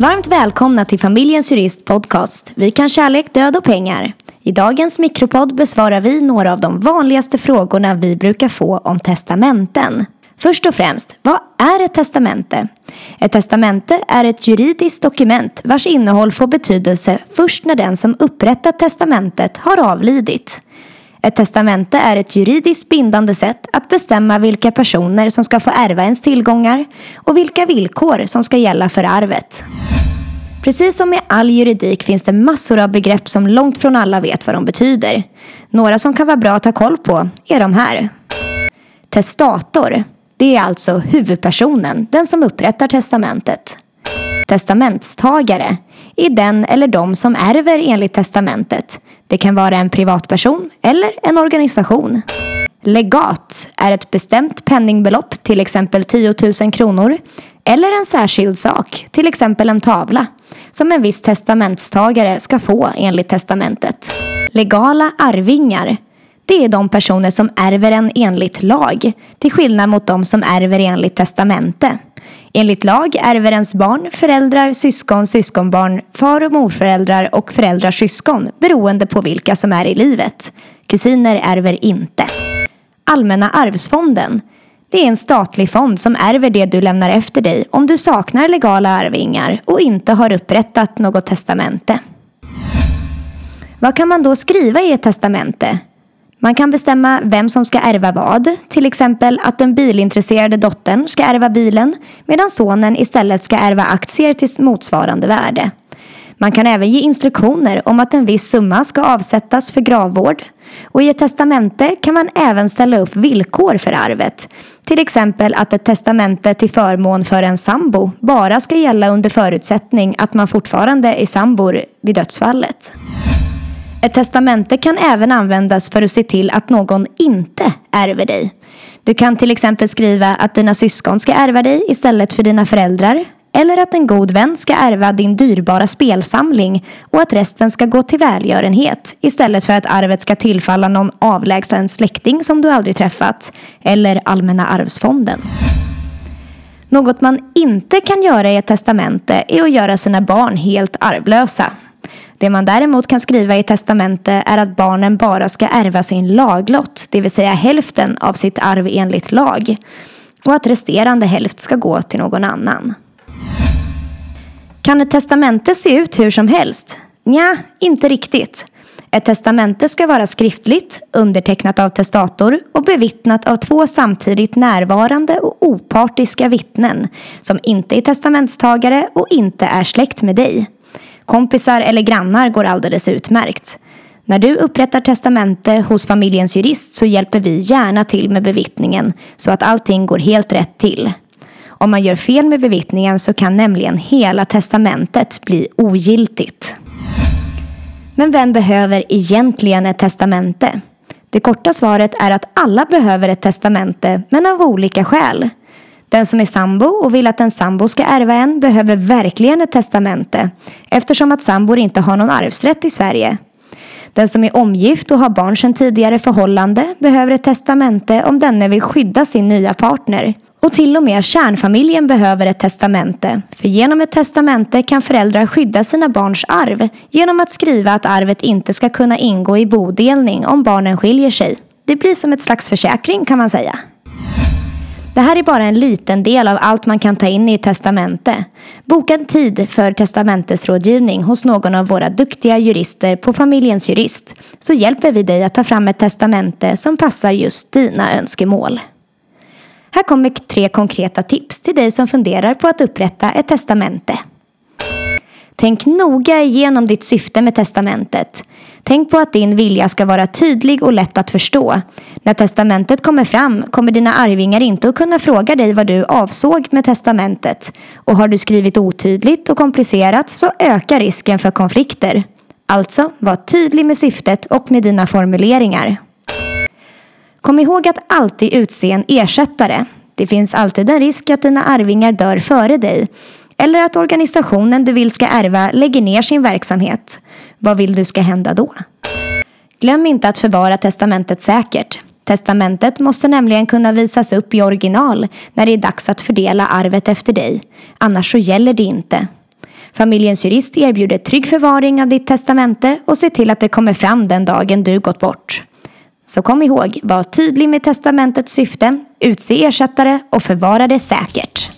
Varmt välkomna till Familjens Jurist Podcast. Vi kan kärlek, död och pengar. I dagens mikropodd besvarar vi några av de vanligaste frågorna vi brukar få om testamenten. Först och främst, vad är ett testamente? Ett testamente är ett juridiskt dokument vars innehåll får betydelse först när den som upprättat testamentet har avlidit. Ett testamente är ett juridiskt bindande sätt att bestämma vilka personer som ska få ärva ens tillgångar och vilka villkor som ska gälla för arvet. Precis som med all juridik finns det massor av begrepp som långt från alla vet vad de betyder. Några som kan vara bra att ha koll på är de här. Testator. Det är alltså huvudpersonen, den som upprättar testamentet. Testamentstagare är den eller de som ärver enligt testamentet. Det kan vara en privatperson eller en organisation. Legat är ett bestämt penningbelopp, till exempel 10 000 kronor, eller en särskild sak, till exempel en tavla, som en viss testamentstagare ska få enligt testamentet. Legala arvingar det är de personer som ärver en enligt lag, till skillnad mot de som ärver enligt testamente. Enligt lag ärver ens barn, föräldrar, syskon, syskonbarn, far och morföräldrar och föräldrars syskon beroende på vilka som är i livet. Kusiner ärver inte. Allmänna arvsfonden. Det är en statlig fond som ärver det du lämnar efter dig om du saknar legala arvingar och inte har upprättat något testamente. Vad kan man då skriva i ett testamente? Man kan bestämma vem som ska ärva vad, till exempel att den bilintresserade dottern ska ärva bilen medan sonen istället ska ärva aktier till motsvarande värde. Man kan även ge instruktioner om att en viss summa ska avsättas för gravvård och i ett testamente kan man även ställa upp villkor för arvet. Till exempel att ett testamente till förmån för en sambo bara ska gälla under förutsättning att man fortfarande är sambor vid dödsfallet. Ett testamente kan även användas för att se till att någon inte ärver dig. Du kan till exempel skriva att dina syskon ska ärva dig istället för dina föräldrar eller att en god vän ska ärva din dyrbara spelsamling och att resten ska gå till välgörenhet istället för att arvet ska tillfalla någon avlägsen släkting som du aldrig träffat eller Allmänna arvsfonden. Något man inte kan göra i ett testamente är att göra sina barn helt arvlösa. Det man däremot kan skriva i testamente är att barnen bara ska ärva sin laglott, det vill säga hälften av sitt arv enligt lag. Och att resterande hälft ska gå till någon annan. Kan ett testamente se ut hur som helst? Nja, inte riktigt. Ett testamente ska vara skriftligt, undertecknat av testator och bevittnat av två samtidigt närvarande och opartiska vittnen som inte är testamentstagare och inte är släkt med dig. Kompisar eller grannar går alldeles utmärkt. När du upprättar testamente hos familjens jurist så hjälper vi gärna till med bevittningen så att allting går helt rätt till. Om man gör fel med bevittningen så kan nämligen hela testamentet bli ogiltigt. Men vem behöver egentligen ett testamente? Det korta svaret är att alla behöver ett testamente, men av olika skäl. Den som är sambo och vill att en sambo ska ärva en behöver verkligen ett testamente eftersom att sambor inte har någon arvsrätt i Sverige. Den som är omgift och har barn sedan tidigare förhållande behöver ett testamente om denne vill skydda sin nya partner. Och till och med kärnfamiljen behöver ett testamente. För genom ett testamente kan föräldrar skydda sina barns arv genom att skriva att arvet inte ska kunna ingå i bodelning om barnen skiljer sig. Det blir som ett slags försäkring kan man säga. Det här är bara en liten del av allt man kan ta in i ett testamente. Boka en tid för testamentesrådgivning hos någon av våra duktiga jurister på Familjens Jurist så hjälper vi dig att ta fram ett testamente som passar just dina önskemål. Här kommer tre konkreta tips till dig som funderar på att upprätta ett testamente. Tänk noga igenom ditt syfte med testamentet. Tänk på att din vilja ska vara tydlig och lätt att förstå. När testamentet kommer fram kommer dina arvingar inte att kunna fråga dig vad du avsåg med testamentet. Och har du skrivit otydligt och komplicerat så ökar risken för konflikter. Alltså, var tydlig med syftet och med dina formuleringar. Kom ihåg att alltid utse en ersättare. Det finns alltid en risk att dina arvingar dör före dig eller att organisationen du vill ska ärva lägger ner sin verksamhet. Vad vill du ska hända då? Glöm inte att förvara testamentet säkert. Testamentet måste nämligen kunna visas upp i original när det är dags att fördela arvet efter dig. Annars så gäller det inte. Familjens jurist erbjuder trygg förvaring av ditt testamente och ser till att det kommer fram den dagen du gått bort. Så kom ihåg, var tydlig med testamentets syfte, utse ersättare och förvara det säkert.